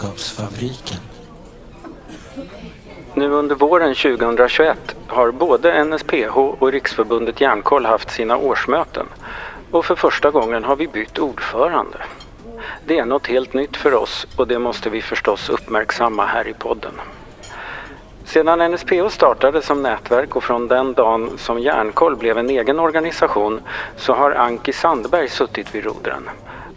Kunskapsfabriken. Nu under våren 2021 har både NSPH och Riksförbundet Järnkoll haft sina årsmöten och för första gången har vi bytt ordförande. Det är något helt nytt för oss och det måste vi förstås uppmärksamma här i podden. Sedan NSPH startade som nätverk och från den dagen som Järnkoll blev en egen organisation så har Anki Sandberg suttit vid rodren.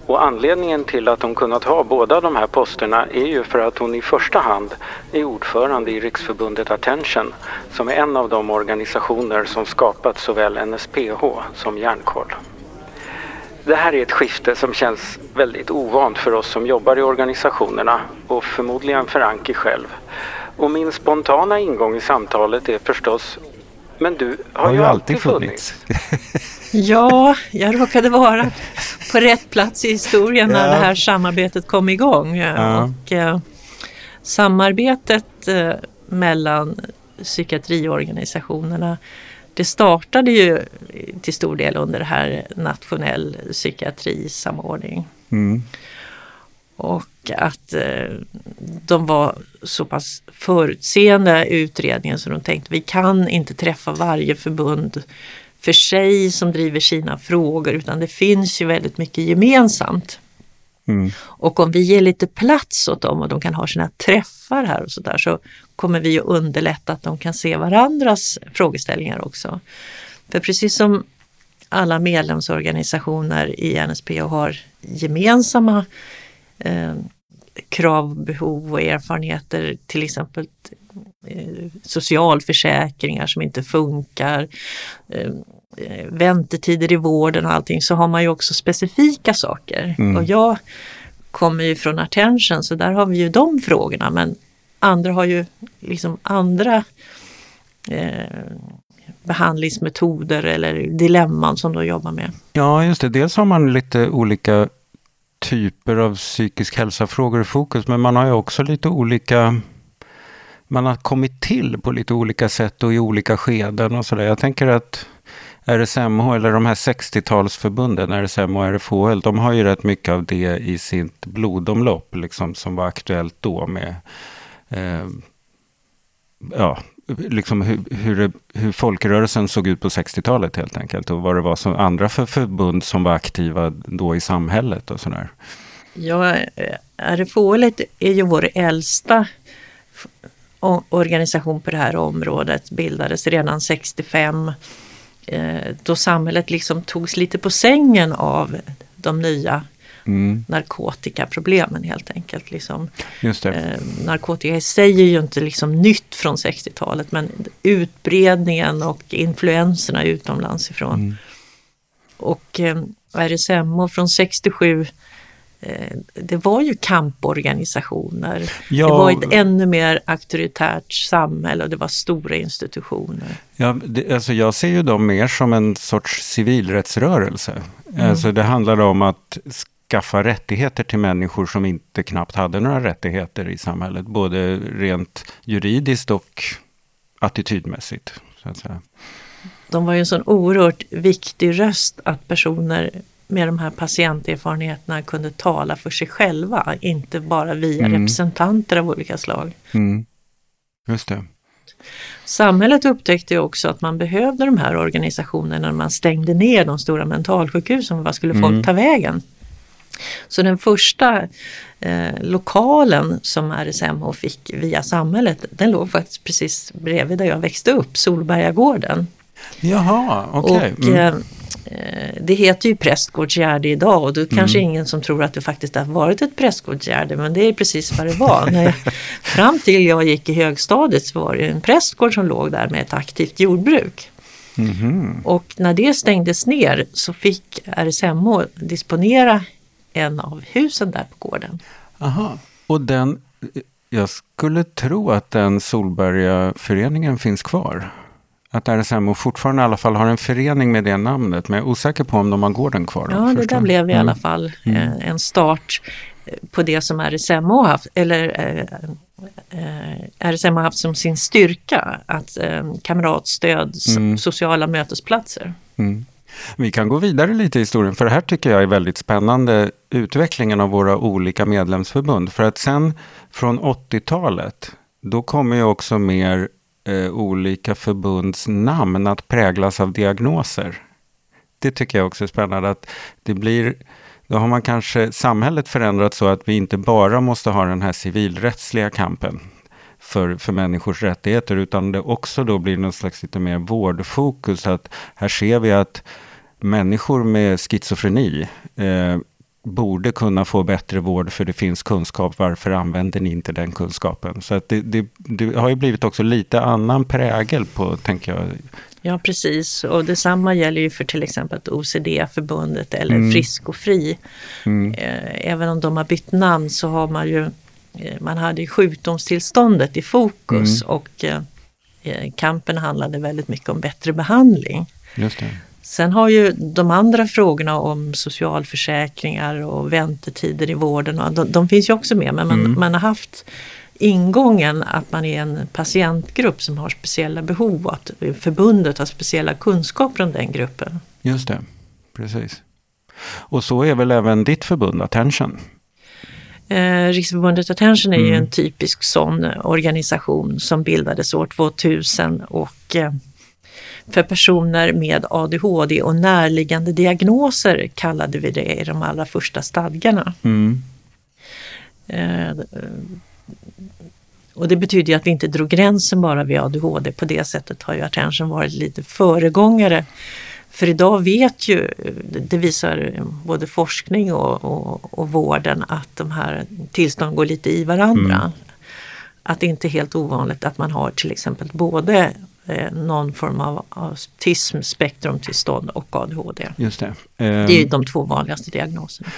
Och anledningen till att hon kunnat ha båda de här posterna är ju för att hon i första hand är ordförande i Riksförbundet Attention som är en av de organisationer som skapat såväl NSPH som Järnkoll. Det här är ett skifte som känns väldigt ovant för oss som jobbar i organisationerna och förmodligen för Anki själv. Och min spontana ingång i samtalet är förstås men du har, har ju alltid funnits. funnits. ja, jag råkade vara på rätt plats i historien när det här samarbetet kom igång. Ja. Och, eh, samarbetet eh, mellan psykiatriorganisationerna det startade ju till stor del under det här nationell psykiatrisamordning. Mm. Och att eh, de var så pass förutseende i utredningen så de tänkte vi kan inte träffa varje förbund för sig som driver sina frågor utan det finns ju väldigt mycket gemensamt. Mm. Och om vi ger lite plats åt dem och de kan ha sina träffar här och sådär så kommer vi att underlätta att de kan se varandras frågeställningar också. För precis som alla medlemsorganisationer i NSP har gemensamma eh, krav, behov och erfarenheter, till exempel eh, socialförsäkringar som inte funkar, eh, eh, väntetider i vården och allting, så har man ju också specifika saker. Mm. Och jag kommer ju från Attention så där har vi ju de frågorna men andra har ju liksom andra eh, behandlingsmetoder eller dilemman som de jobbar med. Ja, just det. Dels har man lite olika typer av psykisk hälsa-frågor i fokus, men man har ju också lite olika man har kommit till på lite olika sätt och i olika skeden och sådär. Jag tänker att RSMH, eller de här 60-talsförbunden, RSMH och RFHL, de har ju rätt mycket av det i sitt blodomlopp, liksom, som var aktuellt då med eh, ja, liksom hur, hur, hur folkrörelsen såg ut på 60-talet helt enkelt och vad det var som andra för förbund som var aktiva då i samhället och sådär. Ja, eh, RFHL är ju vår äldsta organisation på det här området, bildades redan 65 eh, då samhället liksom togs lite på sängen av de nya mm. narkotikaproblemen helt enkelt. Liksom. Eh, narkotika i sig är ju inte liksom nytt från 60-talet men utbredningen och influenserna utomlands ifrån. Mm. Och eh, RSMH från 67 eh, det var ju kamporganisationer. Ja, det var ett ännu mer auktoritärt samhälle och det var stora institutioner. Ja, det, alltså jag ser ju dem mer som en sorts civilrättsrörelse. Mm. Alltså det handlar om att skaffa rättigheter till människor som inte knappt hade några rättigheter i samhället. Både rent juridiskt och attitydmässigt. Så att säga. De var ju en sån oerhört viktig röst att personer med de här patienterfarenheterna kunde tala för sig själva, inte bara via mm. representanter av olika slag. Mm. Just det. Samhället upptäckte också att man behövde de här organisationerna när man stängde ner de stora mentalsjukhusen. Vad skulle folk mm. ta vägen? Så den första eh, lokalen som RSMH fick via samhället, den låg faktiskt precis bredvid där jag växte upp, Solbergagården. Jaha, okej. Okay. Mm. Eh, det heter ju prästgårdsgärde idag och det är kanske mm. ingen som tror att det faktiskt har varit ett prästgårdsgärde men det är precis vad det var. jag, fram till jag gick i högstadiet så var det en prästgård som låg där med ett aktivt jordbruk. Mm. Och när det stängdes ner så fick RSMH disponera en av husen där på gården. Aha, och den, jag skulle tro att den Solbergaföreningen finns kvar. Att RSMO fortfarande i alla fall har en förening med det namnet, men jag är osäker på om de har gården kvar. Ja, det där blev i mm. alla fall mm. Eh, en start på det som RSMO har haft, eller eh, eh, RSMO har haft som sin styrka, att eh, kamratstöd, mm. sociala mötesplatser. Mm. Vi kan gå vidare lite i historien, för det här tycker jag är väldigt spännande, utvecklingen av våra olika medlemsförbund. För att sen från 80-talet, då kommer ju också mer eh, olika förbunds namn att präglas av diagnoser. Det tycker jag också är spännande, att det blir då har man kanske samhället förändrats så att vi inte bara måste ha den här civilrättsliga kampen för, för människors rättigheter, utan det också då blir någon slags lite mer vårdfokus. Att här ser vi att människor med schizofreni eh, borde kunna få bättre vård för det finns kunskap. Varför använder ni inte den kunskapen? Så att det, det, det har ju blivit också lite annan prägel på, tänker jag. Ja precis och detsamma gäller ju för till exempel OCD-förbundet eller mm. Frisk och Fri. Mm. Eh, även om de har bytt namn så har man ju eh, man hade sjukdomstillståndet i fokus mm. och eh, kampen handlade väldigt mycket om bättre behandling. Just det. Sen har ju de andra frågorna om socialförsäkringar och väntetider i vården, och de, de finns ju också med men man, mm. man har haft ingången att man är en patientgrupp som har speciella behov och att förbundet har speciella kunskaper om den gruppen. Just det, precis. Och så är väl även ditt förbund Attention? Eh, Riksförbundet Attention är mm. ju en typisk sån organisation som bildades år 2000 och eh, för personer med ADHD och närliggande diagnoser kallade vi det i de allra första stadgarna. Mm. Eh, och det betyder att vi inte drog gränsen bara vid ADHD. På det sättet har ju Attention varit lite föregångare. För idag vet ju, det visar både forskning och, och, och vården att de här tillstånden går lite i varandra. Mm. Att det inte är helt ovanligt att man har till exempel både eh, någon form av autism, spektrumtillstånd och ADHD. Just det. det är ju de två vanligaste diagnoserna.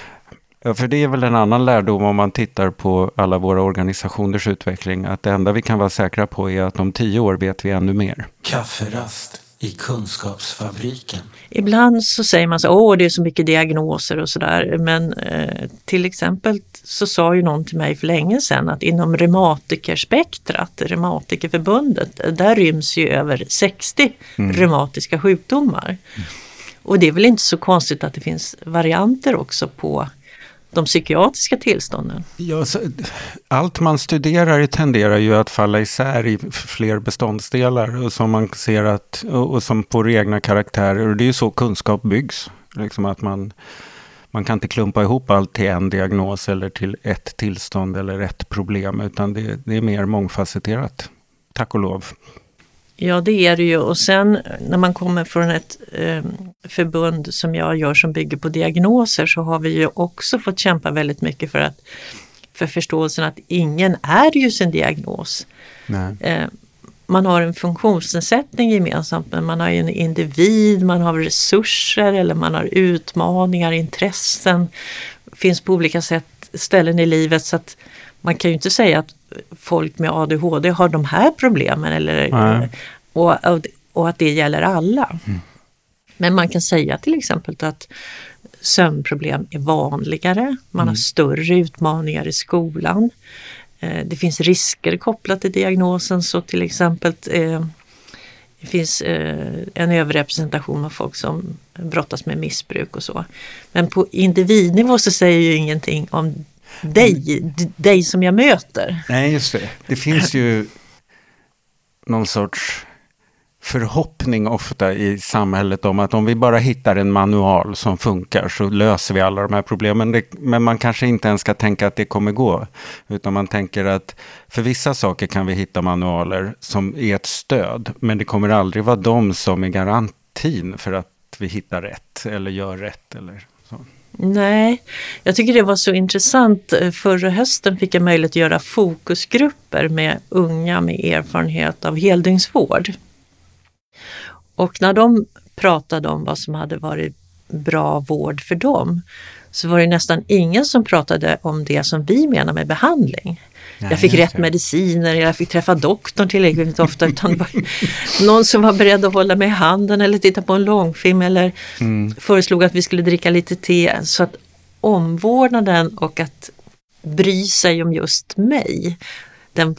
Ja, för det är väl en annan lärdom om man tittar på alla våra organisationers utveckling. Att det enda vi kan vara säkra på är att om tio år vet vi ännu mer. Kafferast i Kunskapsfabriken. Ibland så säger man så åh det är så mycket diagnoser och sådär. Men eh, till exempel så sa ju någon till mig för länge sedan att inom reumatikerspektrat, Reumatikerförbundet, där ryms ju över 60 mm. reumatiska sjukdomar. Mm. Och det är väl inte så konstigt att det finns varianter också på de psykiatriska tillstånden? Ja, så, allt man studerar tenderar ju att falla isär i fler beståndsdelar och som man ser att, och, och som får egna karaktärer. Och det är ju så kunskap byggs. Liksom att man, man kan inte klumpa ihop allt till en diagnos eller till ett tillstånd eller ett problem, utan det, det är mer mångfacetterat. Tack och lov. Ja det är det ju. Och sen när man kommer från ett eh, förbund som jag gör som bygger på diagnoser så har vi ju också fått kämpa väldigt mycket för, att, för förståelsen att ingen är ju sin diagnos. Eh, man har en funktionsnedsättning gemensamt men man har en individ, man har resurser eller man har utmaningar, intressen, finns på olika sätt ställen i livet. Så att man kan ju inte säga att folk med ADHD har de här problemen eller, och, och, att det gäller alla. Mm. Men man kan säga till exempel att sömnproblem är vanligare, man mm. har större utmaningar i skolan. Eh, det finns risker kopplat till diagnosen så till exempel eh, det finns eh, en överrepresentation av folk som brottas med missbruk och så. Men på individnivå så säger ju ingenting om dig, dig som jag möter. Nej, just det. Det finns ju någon sorts förhoppning ofta i samhället om att om vi bara hittar en manual som funkar så löser vi alla de här problemen. Det, men man kanske inte ens ska tänka att det kommer gå. Utan man tänker att för vissa saker kan vi hitta manualer som är ett stöd. Men det kommer aldrig vara de som är garantin för att vi hittar rätt eller gör rätt. Eller. Nej, jag tycker det var så intressant. Eh, förra hösten fick jag möjlighet att göra fokusgrupper med unga med erfarenhet av heldygnsvård. Och när de pratade om vad som hade varit bra vård för dem så var det nästan ingen som pratade om det som vi menar med behandling. Nej, jag fick rätt mediciner, jag fick träffa doktorn tillräckligt ofta utan var någon som var beredd att hålla mig i handen eller titta på en långfilm eller mm. föreslog att vi skulle dricka lite te. Så att omvårdnaden och att bry sig om just mig, den,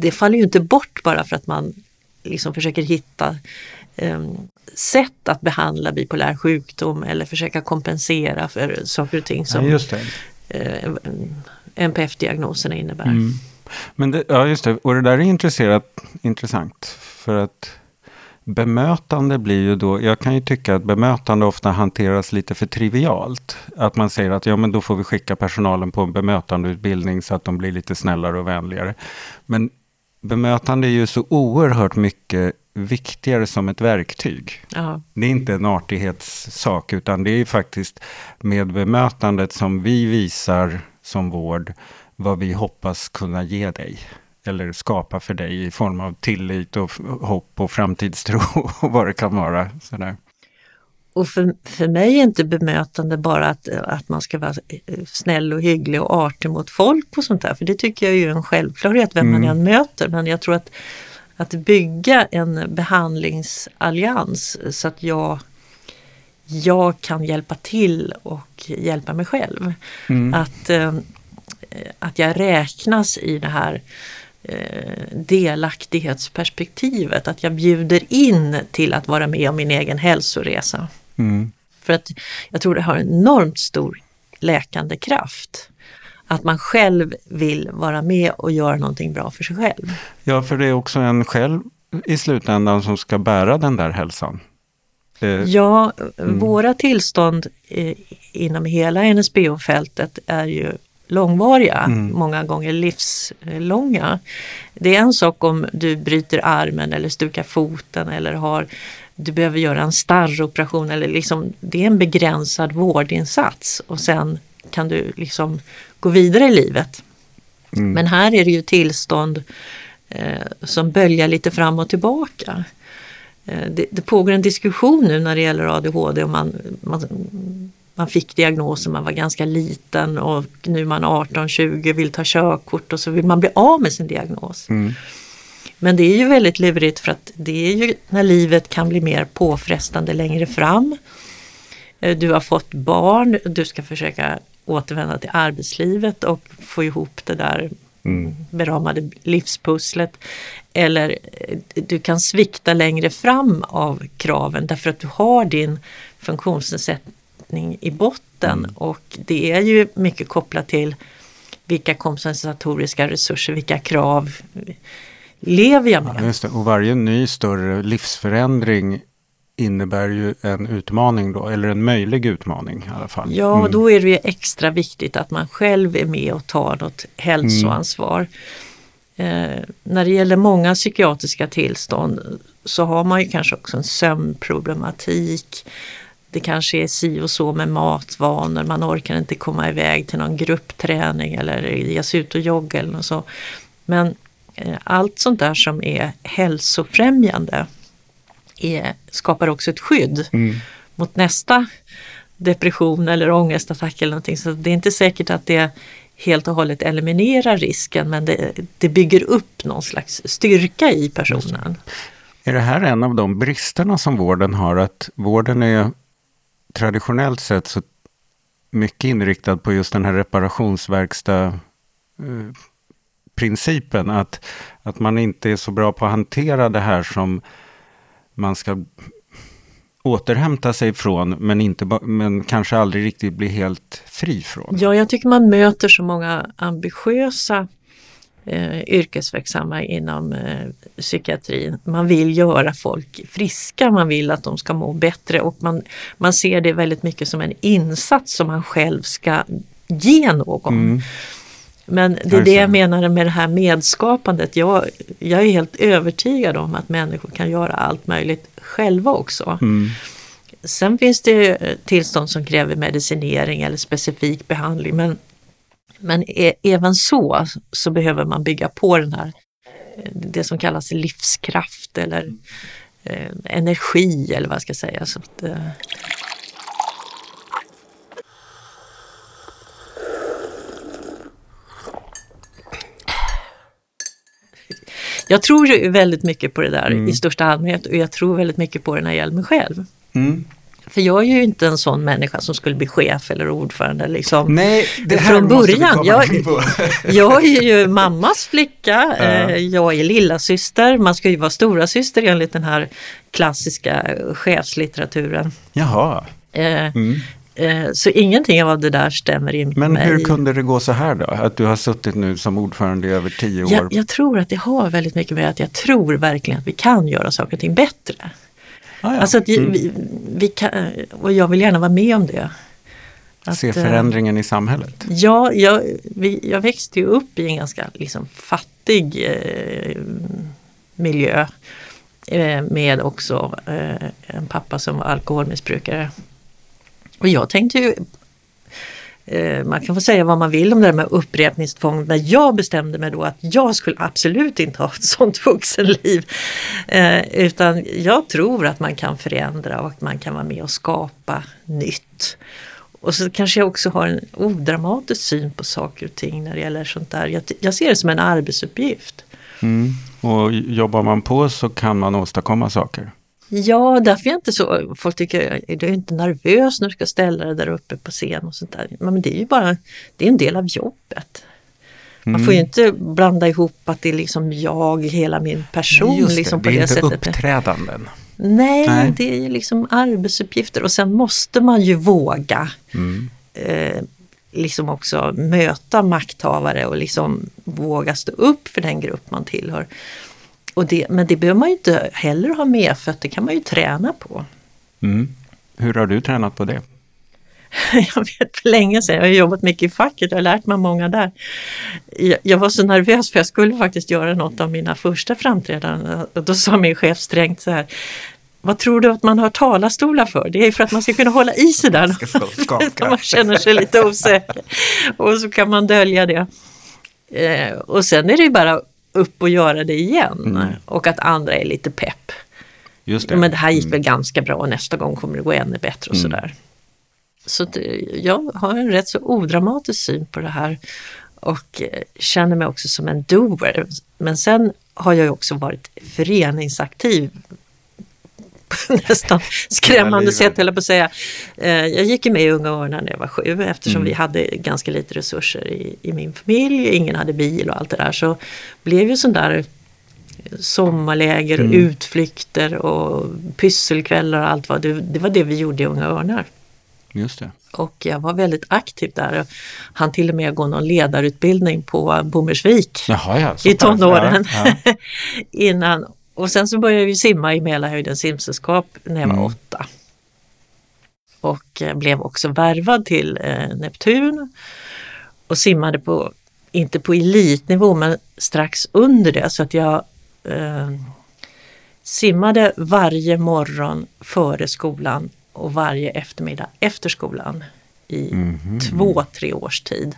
det faller ju inte bort bara för att man liksom försöker hitta eh, sätt att behandla bipolär sjukdom eller försöka kompensera för saker och ting som ja, NPF-diagnoserna innebär. Mm. Men det, ja, just det. Och det där är intresserat, intressant. För att bemötande blir ju då, jag kan ju tycka att bemötande ofta hanteras lite för trivialt. Att man säger att ja men då får vi skicka personalen på en bemötandeutbildning så att de blir lite snällare och vänligare. Men bemötande är ju så oerhört mycket viktigare som ett verktyg. Ja. Det är inte en artighetssak utan det är faktiskt med bemötandet som vi visar som vård vad vi hoppas kunna ge dig eller skapa för dig i form av tillit och hopp och framtidstro och vad det kan vara. Sådär. Och för, för mig är inte bemötande bara att, att man ska vara snäll och hygglig och artig mot folk och sånt där. För det tycker jag är en självklarhet vem mm. man än möter. Men jag tror att, att bygga en behandlingsallians så att jag, jag kan hjälpa till och hjälpa mig själv. Mm. Att, eh, att jag räknas i det här Eh, delaktighetsperspektivet, att jag bjuder in till att vara med om min egen hälsoresa. Mm. För att jag tror det har enormt stor läkande kraft. Att man själv vill vara med och göra någonting bra för sig själv. Ja, för det är också en själv i slutändan som ska bära den där hälsan. Eh, ja, mm. våra tillstånd inom hela NSBO-fältet är ju långvariga, mm. många gånger livslånga. Det är en sak om du bryter armen eller stukar foten eller har du behöver göra en starroperation eller liksom, det är en begränsad vårdinsats och sen kan du liksom gå vidare i livet. Mm. Men här är det ju tillstånd eh, som böljar lite fram och tillbaka. Eh, det, det, pågår en diskussion nu när det gäller ADHD och man, man man fick diagnosen, man var ganska liten och nu är man 18-20 vill ta körkort och så vill man bli av med sin diagnos. Mm. Men det är ju väldigt lurigt för att det är ju när livet kan bli mer påfrestande längre fram. Eh, du har fått barn, du ska försöka återvända till arbetslivet och få ihop det där mm. beramade livspusslet. Eller eh, du kan svikta längre fram av kraven därför att du har din funktionsnedsättning i botten mm. och det är ju mycket kopplat till vilka kompensatoriska resurser, vilka krav lever jag med? Ja, och varje ny större livsförändring innebär ju en utmaning då, eller en möjlig utmaning i alla fall. Ja, mm. då är det ju extra viktigt att man själv är med och tar något hälsoansvar. Mm. Eh, när det gäller många psykiatriska tillstånd så har man ju kanske också en sömnproblematik det kanske är si och så med matvanor, man orkar inte komma iväg till någon gruppträning eller ge sig ut och jogga eller så. Men eh, allt sånt där som är hälsofrämjande är, skapar också ett skydd mm. mot nästa depression eller ångestattack eller någonting. Så det är inte säkert att det helt och hållet eliminerar risken men det, det bygger upp någon slags styrka i personen. Är det här en av de bristerna som vården har? Att vården är traditionellt sett så mycket inriktad på just den här reparationsverkstad eh, principen. Att, att man inte är så bra på att hantera det här som man ska återhämta sig från men, inte, men kanske aldrig riktigt bli helt fri från. Ja, jag tycker man möter så många ambitiösa eh, yrkesverksamma inom eh, psykiatrin. Man vill göra folk friska, man vill att de ska må bättre och man, man ser det väldigt mycket som en insats som man själv ska ge någon. Mm. Men det är det jag menar med det här medskapandet. Jag, jag är helt övertygad om att människor kan göra allt möjligt själva också. Mm. Sen finns det tillstånd som kräver medicinering eller specifik behandling men men e även så, så behöver man bygga på den här, det som kallas livskraft eller eh, energi eller vad jag ska säga. Så att, eh. Jag tror ju väldigt mycket på det där mm. i största allmänhet och jag tror väldigt mycket på det när det gäller mig själv. Mm. För jag är ju inte en sån människa som skulle bli chef eller ordförande. Liksom. Nej, det här Från början. Jag, jag är ju mammas flicka, eh, jag är lilla syster. man ska ju vara stora syster enligt den här klassiska chefslitteraturen. Jaha. Eh, Mm. Eh, Så ingenting av det där stämmer in Men mig. hur kunde det gå så här då? Att du har suttit nu som ordförande i över tio år? jag, jag tror att det har väldigt mycket med att jag tror verkligen att vi kan göra saker och ting bättre. Ah, ja. Alltså att Mm. vi, vi kan, och jag vill gärna vara med om det. Att, Se eh, förändringen i samhället. Ja, jag, vi, jag växte ju upp i en ganska liksom, fattig eh, miljö. Eh, med också eh, en pappa som var alkoholmissbrukare. Och jag tänkte ju eh, man kan få säga vad man vill om det där med upprepningstvång men jag bestämde mig då att jag skulle absolut inte ha ett sånt vuxenliv. Eh, utan jag tror att man kan förändra och att man kan vara med och skapa nytt. Och så kanske jag också har en odramatisk syn på saker och ting när det gäller sånt där. Jag, jag ser det som en arbetsuppgift. Mm. Och jobbar man på så kan man åstadkomma saker. Ja, därför är jag inte så, folk tycker, är du inte nervös när du ska ställa dig där uppe på scen och sånt där. Men det är ju bara, det är en del av jobbet. Man får ju inte blanda ihop att det är liksom jag, hela min person. Just det, liksom det på är det inte sättet. uppträdanden. Nej, Nej. det är ju liksom arbetsuppgifter och sen måste man ju våga Mm. eh, liksom också möta makthavare och liksom våga stå upp för den grupp man tillhör. Och det, men det behöver man ju inte heller ha med för att det kan man ju träna på. Mm. Hur har du tränat på det? Jag vet för länge sedan, jag har jobbat mycket i facket, jag har lärt mig många där. Jag, jag var så nervös för jag skulle faktiskt göra något av mina första framträdanden och då sa min chef strängt så här vad tror du att man har talarstolar för? Det är för att man ska kunna hålla i sig där och när man känner sig lite osäker. Och så kan man dölja det. Eh, och sen är det ju bara upp och göra det igen. Och att andra är lite pepp. Just det. Men det här gick väl ganska bra och nästa gång kommer det gå ännu bättre och Mm. sådär. Så det, jag har en rätt så odramatisk syn på det här och eh, känner mig också som en doer. Men sen har jag ju också varit föreningsaktiv på nästan skrämmande sätt, höll jag på att säga. Eh, Jag gick ju med i Unga Örnar när jag var sju eftersom Mm. vi hade ganska lite resurser i, i min familj, ingen hade bil och allt det där. Så blev ju sån där sommarläger Mm. utflykter och pysselkvällar och allt vad det, det var det vi gjorde i Unga Örnar. Just det. Och jag var väldigt aktiv där. Han till och med gå någon ledarutbildning på Bommersvik Jaha, ja. i tonåren. Ja, ja. Innan. Och sen så började vi simma i Mälarhöjdens simsällskap när jag var Mm. åtta. Och eh, blev också värvad till eh, Neptun. Och simmade på, inte på elitnivå men strax under det. Så att jag eh, simmade varje morgon före skolan och varje eftermiddag efter skolan i Mhm. två, tre års tid.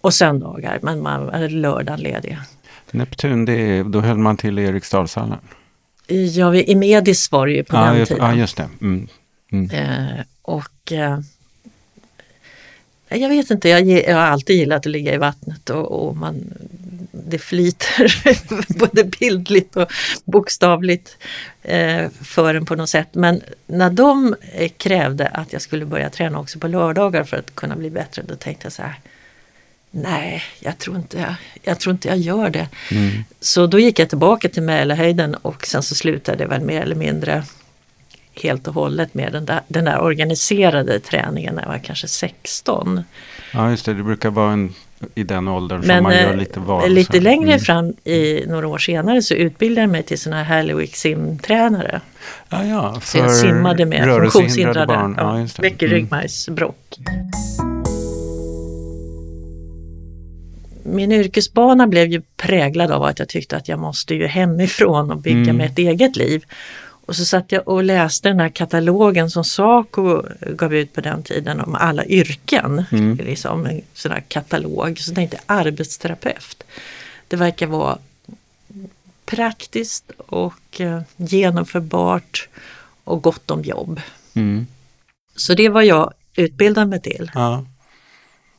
Och söndagar, men man hade lördagen ledig. Neptun, det då höll man till i Eriksdalshallen. Ja, i Medis var det ju på Ja, den just, tiden. ja, just det. Mm. Mm. Eh, och eh, jag vet inte, jag, jag har alltid gillat att ligga i vattnet och, och man, det flyter både bildligt och bokstavligt eh, för en på något sätt. Men när de eh, krävde att jag skulle börja träna också på lördagar för att kunna bli bättre, då tänkte jag så här Nej, jag tror inte jag, jag, tror inte jag gör det. Mm. Så då gick jag tillbaka till Mälarhöjden och sen så slutade jag väl mer eller mindre helt och hållet med den där, den där organiserade träningen när jag var kanske 16. Ja, just det. Det brukar vara en, i den åldern som Men man gör eh, lite val. och lite längre Mm. fram i några år senare så utbildade jag mig till sån här Halliwick simtränare. Ja, ja. Så jag simmade med funktionshindrade. barn. Ja, Ja, just det. Mm. Min yrkesbana blev ju präglad av att jag tyckte att jag måste ju hemifrån och bygga Mm. mig ett eget liv. Och så satt jag och läste den här katalogen som Saco gav ut på den tiden om alla yrken. Mm. Liksom en sån här katalog. Så tänkte jag arbetsterapeut. Det verkar vara praktiskt och eh, genomförbart och gott om jobb. Mm. Så det var jag utbildad mig till. Ja.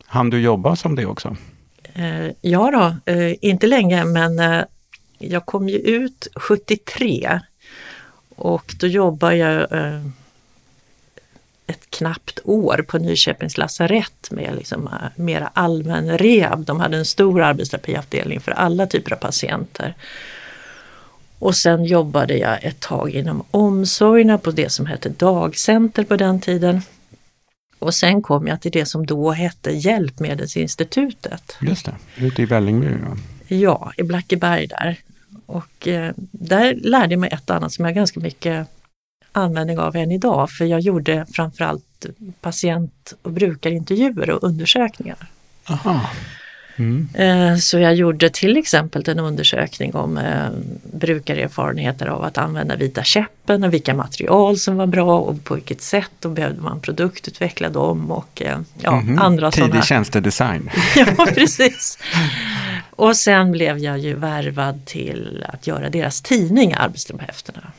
Han du jobba som det också? Eh, ja då, eh, inte länge men eh, jag kom ju ut 73 och då jobbade jag eh, ett knappt år på Nyköpings lasarett med liksom eh, mera allmän rehab. De hade en stor arbetsterapiavdelning för alla typer av patienter. Och sen jobbade jag ett tag inom omsorgerna på det som hette dagcenter på den tiden. Och sen kom jag till det som då hette Hjälpmedelsinstitutet. Just det, ute i Vällingby. Ja, ja i Blackeberg där. Och eh, där lärde jag mig ett och annat som jag ganska mycket användning av än idag. För jag gjorde framförallt patient och brukarintervjuer och undersökningar. Aha. Mm. Eh, så jag gjorde till exempel en undersökning om eh, brukarerfarenheter av att använda vita käppen och vilka material som var bra och på vilket sätt och behövde man produktutveckla dem och eh, ja, Mhm. andra Tidig sådana. tjänstedesign. ja, precis. Och sen blev jag ju värvad till att göra deras tidning, Arbetsterapeuterna.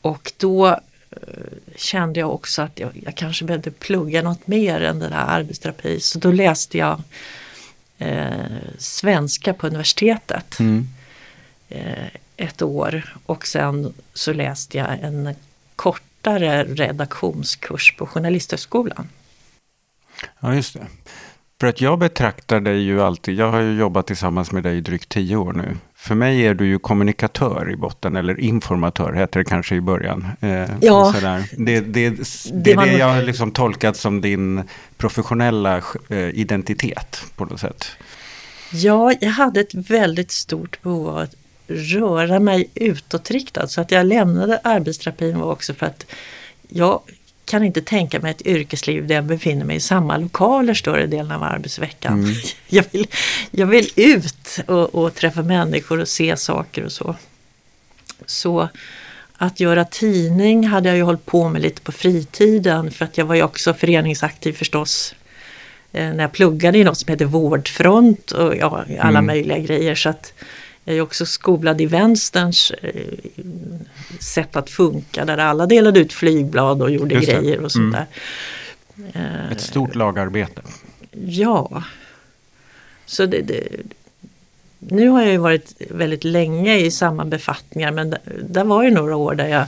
Och då kände jag också att jag, jag kanske behövde plugga något mer än den här arbetsterapi. Så då läste jag svenska på universitetet Mm. eh, ett år och sen så läste jag en kortare redaktionskurs på Journalisthögskolan. Ja, just det. För att jag betraktar dig ju alltid, jag har ju jobbat tillsammans med dig i drygt tio år nu. För mig är du ju kommunikatör i botten, eller informatör heter det kanske i början. Eh, Ja. sådär. Det, det, det, Det är det jag har liksom tolkat som din professionella eh, identitet på något sätt. Ja, jag hade ett väldigt stort behov av att röra mig utåtriktad så att jag lämnade arbetsterapin var också för att jag kan inte tänka mig ett yrkesliv där jag befinner mig i samma lokaler större delen av arbetsveckan. Jag, vill, jag vill ut och, och träffa människor och se saker och så. Så att göra tidning hade jag ju hållit på med lite på fritiden för att jag var ju också föreningsaktiv förstås eh, när jag pluggade i något som heter Vårdfront och ja, alla Mm. möjliga grejer. Så att jag är också skolad i vänsterns eh, sätt att funka där alla delade ut flygblad och gjorde grejer och sånt Mm. där. Eh, Ett stort lagarbete. Ja. Så det, det, nu har jag ju varit väldigt länge i samma befattningar men där, var ju några år där jag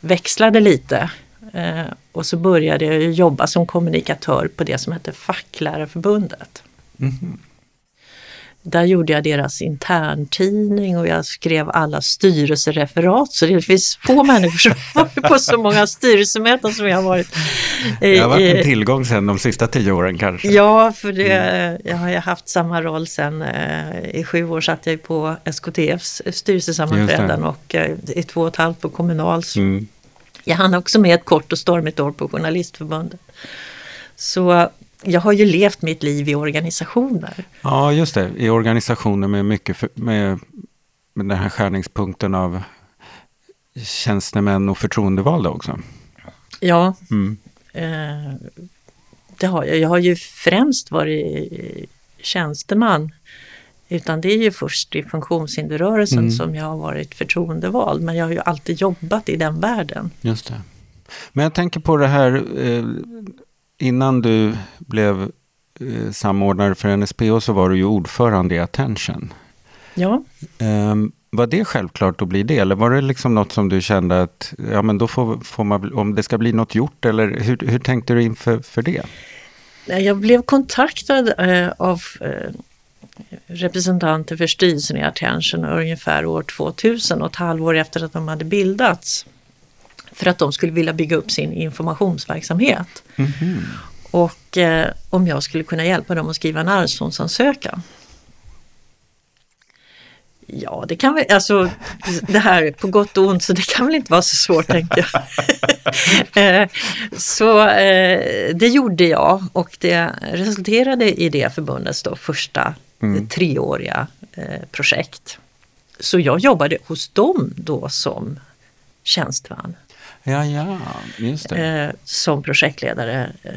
växlade lite. Eh, och så började jag jobba som kommunikatör på det som hette Facklärarförbundet. Mhm. Där gjorde jag deras interntidning och jag skrev alla styrelsereferat. Så det finns få människor som varit på så många styrelsemöten som jag har varit. Det har varit en tillgång sen de sista tio åren kanske. Ja, för det, jag har haft samma roll sen eh, i sju år satt jag på SKTFs styrelsesammanträden och eh, i två och ett halvt på Kommunals. Mm. Jag hann också med ett kort och stormigt år på Journalistförbundet. Så jag har ju levt mitt liv i organisationer. Ja, just det. I organisationer med mycket för, med, med den här skärningspunkten av tjänstemän och förtroendevalda också. Ja, Mm. eh, det har jag. Jag har ju främst varit tjänsteman. Utan det är ju först i funktionshinderrörelsen Mm. som jag har varit förtroendevald. Men jag har ju alltid jobbat i den världen. Just det. Men jag tänker på det här, eh, innan du blev eh, samordnare för NSPO så var du ju ordförande i Attention. Ja, Eh, var det självklart att bli det? Eller var det liksom något som du kände att, ja men då får, får man, om det ska bli något gjort, eller hur, hur tänkte du inför för det? Jag blev kontaktad eh, av eh, representanter för styrelsen i Attention ungefär år 2000 och ett halvår efter att de hade bildats. För att de skulle vilja bygga upp sin informationsverksamhet. Och eh, om jag skulle kunna hjälpa dem att skriva en arvsfondsansökan. Ja, det kan väl, alltså det här på gott och ont så det kan väl inte vara så svårt tänkte jag. Eh, så eh, det gjorde jag och det resulterade i det förbundets då första eh, treåriga eh, projekt. Så jag jobbade hos dem då som tjänsteman, Ja, ja, just det. eh, som projektledare. Eh,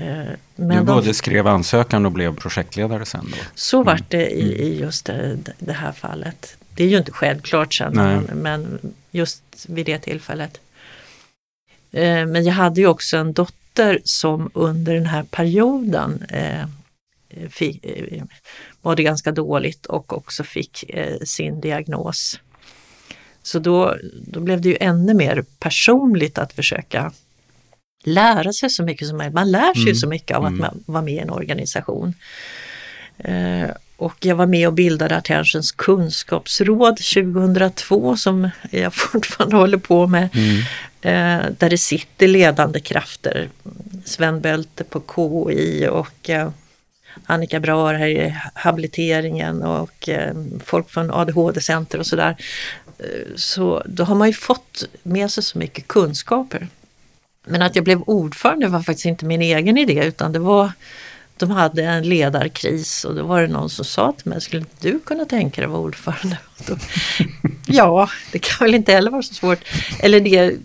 du men de, både skrev ansökan och blev projektledare sen då? så vart det i, i just det, det här fallet. Det är ju inte självklart sen, men, men just vid det tillfället. Eh, Men jag hade ju också en dotter som under den här perioden eh, fick, mådde ganska dåligt och också fick eh, sin diagnos. Så då, då blev det ju ännu mer personligt att försöka lära sig så mycket som möjligt. Man lär sig mm. så mycket av att mm. vara med i en organisation. Eh, och jag var med och bildade Attentions kunskapsråd 2002 som jag fortfarande håller på med. Mm. Eh, där det sitter ledande krafter. Sven Bölte på KI och eh, Annika Brahr här i habiliteringen och folk från ADHD-center och sådär. Eh, så då har man ju fått med sig så mycket kunskaper. Men att jag blev ordförande var faktiskt inte min egen idé utan det var de hade en ledarkris och då var det någon som sa till mig, skulle inte du kunna tänka dig att vara ordförande? Då, ja, det kan väl inte heller vara så svårt. Eller det,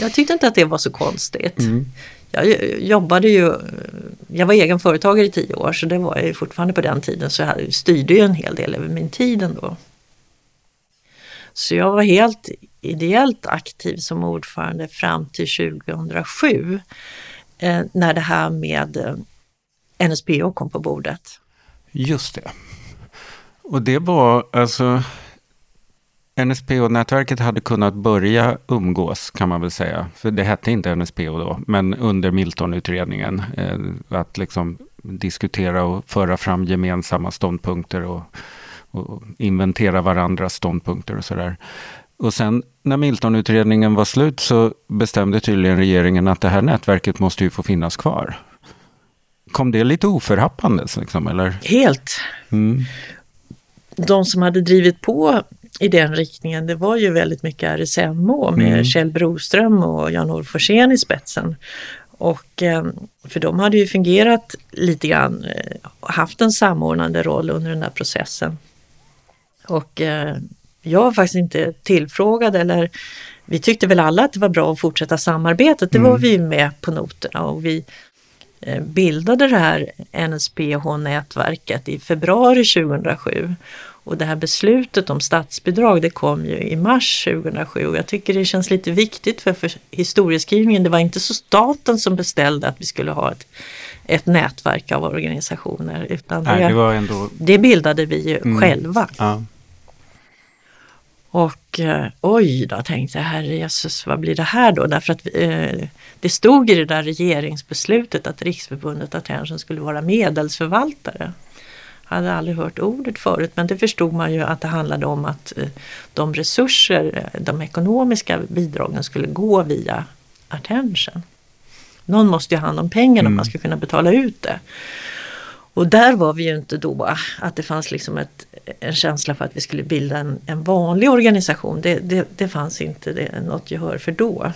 jag tyckte inte att det var så konstigt. Mm. Jag jobbade ju, jag var egen företagare i tio år så det var jag ju fortfarande på den tiden så jag styrde ju en hel del över min tid ändå. Så jag var helt ideellt aktiv som ordförande fram till 2007 eh, när det här med eh, NSPO kom på bordet. Just det. Och det var alltså NSPO-nätverket hade kunnat börja umgås kan man väl säga. För det hette inte NSPO då, men under Milton-utredningen. Eh, att liksom diskutera och föra fram gemensamma ståndpunkter och, och inventera varandras ståndpunkter och sådär. Och sen när Milton-utredningen var slut så bestämde tydligen regeringen att det här nätverket måste ju få finnas kvar. Kom det lite oförhappandes? Liksom, eller? Helt. Mm. De som hade drivit på i den riktningen, det var ju väldigt mycket RSMO med mm. Kjell Broström och Jan-Olof Forsén i spetsen. Och, eh, för de hade ju fungerat lite grann, eh, haft en samordnande roll under den där processen. Och eh, jag var faktiskt inte tillfrågad eller vi tyckte väl alla att det var bra att fortsätta samarbetet. Det var mm. vi med på noterna och vi bildade det här NSPH-nätverket i februari 2007. Och det här beslutet om statsbidrag det kom ju i mars 2007 och jag tycker det känns lite viktigt för, för historieskrivningen. Det var inte så staten som beställde att vi skulle ha ett, ett nätverk av organisationer utan Nej, det, det, ändå... det bildade vi ju mm. själva. Ja. Och eh, oj då tänkte jag, herre Jesus vad blir det här då? Därför att eh, det stod i det där regeringsbeslutet att Riksförbundet Attention skulle vara medelsförvaltare hade aldrig hört ordet förut men det förstod man ju att det handlade om att eh, de resurser, eh, de ekonomiska bidragen skulle gå via Attention. Någon måste ju ha hand om pengarna mm. om man ska kunna betala ut det. Och där var vi ju inte då att det fanns liksom ett, en känsla för att vi skulle bilda en, en vanlig organisation. Det, det, det fanns inte det, något gehör för då.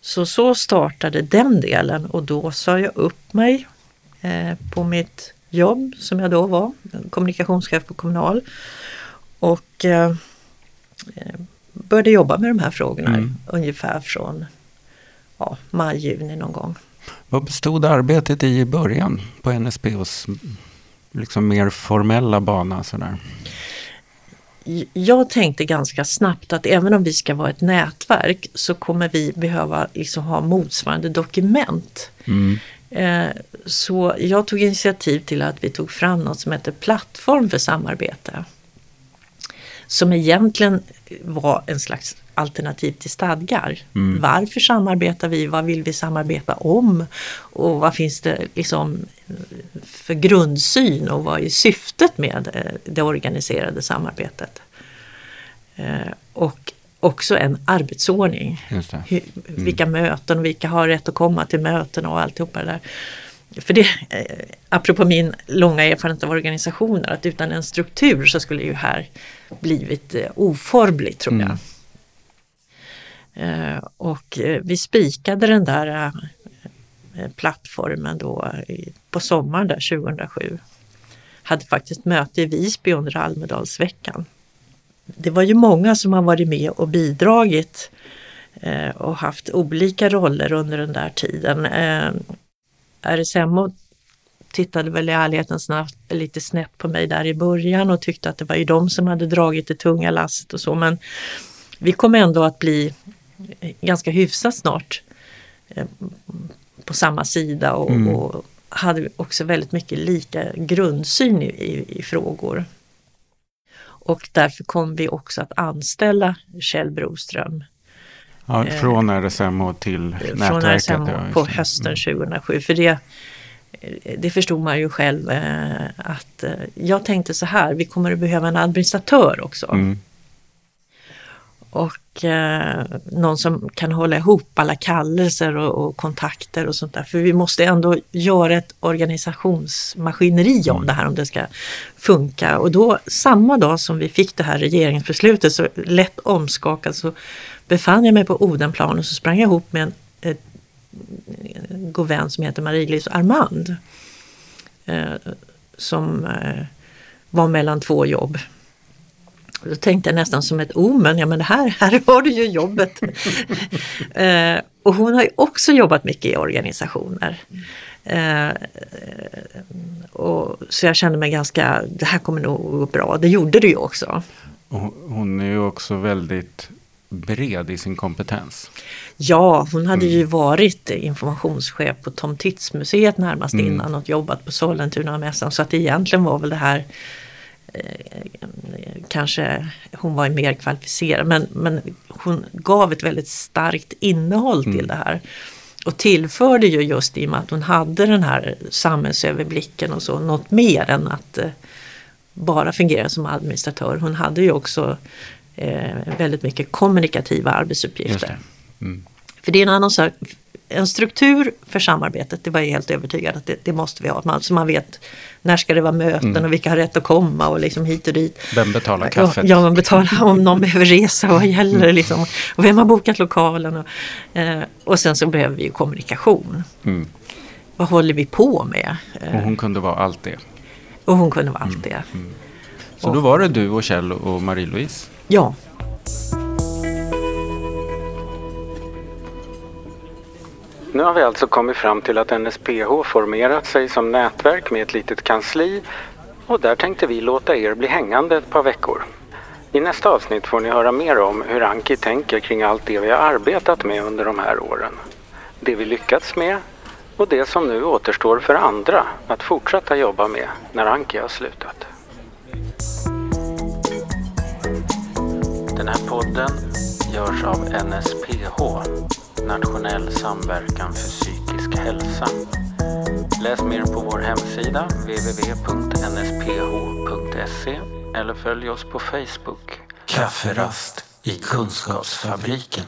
Så så startade den delen och då sa jag upp mig eh, på mitt jobb som jag då var, kommunikationschef på Kommunal. Och eh, började jobba med de här frågorna mm. ungefär från ja, maj, juni någon gång. Vad bestod arbetet i i början på NSPOs liksom mer formella bana? Sådär? Jag tänkte ganska snabbt att även om vi ska vara ett nätverk så kommer vi behöva liksom ha motsvarande dokument. Mm. Eh, så jag tog initiativ till att vi tog fram något som heter Plattform för samarbete. Som egentligen var en slags alternativ till stadgar. Mm. Varför samarbetar vi? Vad vill vi samarbeta om? Och vad finns det liksom för grundsyn och vad är syftet med eh, det organiserade samarbetet? Eh, och också en arbetsordning. Mm. Vilka möten och vilka har rätt att komma till möten och alltihopa det där. För det, eh, apropå min långa erfarenhet av organisationer, att utan en struktur så skulle ju här blivit eh, oformligt tror jag. Mm. Eh, och eh, vi spikade den där eh, plattformen då på sommaren där 2007. Hade faktiskt möte i Visby under Almedalsveckan det var ju många som har varit med och bidragit och haft olika roller under den där tiden. Eh, RSMO tittade väl i ärlighetens namn lite snett på mig där i början och tyckte att det var ju de som hade dragit det tunga lasset och så men vi kom ändå att bli ganska hyfsat snart eh, på samma sida och, mm. och hade också väldigt mycket lika grundsyn i, i, i frågor. Och därför kom vi också att anställa Kjell Broström Ja, från RSMH till från nätverket. RSMH ja, just på det. hösten 2007. För det, det förstod man ju själv eh, att eh, jag tänkte så här, vi kommer att behöva en administratör också. Mm. Och eh, någon som kan hålla ihop alla kallelser och, och kontakter och sånt där. För vi måste ändå göra ett organisationsmaskineri om det här om det ska funka. Och då samma dag som vi fick det här regeringsbeslutet så lätt omskakad så befann jag mig på Odenplan och så sprang jag ihop med en, en god vän som heter Marie-Louise Armand. Eh, som eh, var mellan två jobb. Och Då tänkte jag nästan som ett omen, ja men här, här har du ju jobbet. eh, och hon har ju också jobbat mycket i organisationer. Eh, och, så jag kände mig ganska, det här kommer nog gå bra. Det gjorde det ju också. Och Hon är ju också väldigt bred i sin kompetens. Ja, hon hade ju varit informationschef på Tom Tits-museet närmast innan och jobbat på Sollentuna-mässan. Så att egentligen var väl det här kanske hon var mer kvalificerad men, men hon gav ett väldigt starkt innehåll till det här. Och tillförde ju just i och med att hon hade den här samhällsöverblicken och så något mer än att eh, bara fungera som administratör. Hon hade ju också eh, väldigt mycket kommunikativa arbetsuppgifter. det. Mm. För det är en annan sak. En struktur för samarbetet, det var jag helt övertygad att det, det måste vi ha. Man, så man vet när ska det vara möten och vilka har rätt att komma och liksom hit och dit. Vem betalar kaffet? Ja, man betalar om någon behöver resa, vad gäller liksom. Och vem har bokat lokalen? Och, eh, och sen så behöver vi ju kommunikation. Mm. Vad håller vi på med? Eh, Och hon kunde vara allt det. och hon kunde vara allt det. Så då var det du och Kjell och Marie-Louise. Ja, Nu har vi alltså kommit fram till att NSPH formerat sig som nätverk med ett litet kansli och där tänkte vi låta er bli hängande ett par veckor. I nästa avsnitt får ni höra mer om hur Anki tänker kring allt det vi har arbetat med under de här åren. Det vi lyckats med och det som nu återstår för andra att fortsätta jobba med när Anki har slutat. Den här podden görs av NSPH, Nationell samverkan för psykisk hälsa. Läs mer på vår hemsida www.nsph.se eller följ oss på Facebook. Kafferast i Kunskapsfabriken.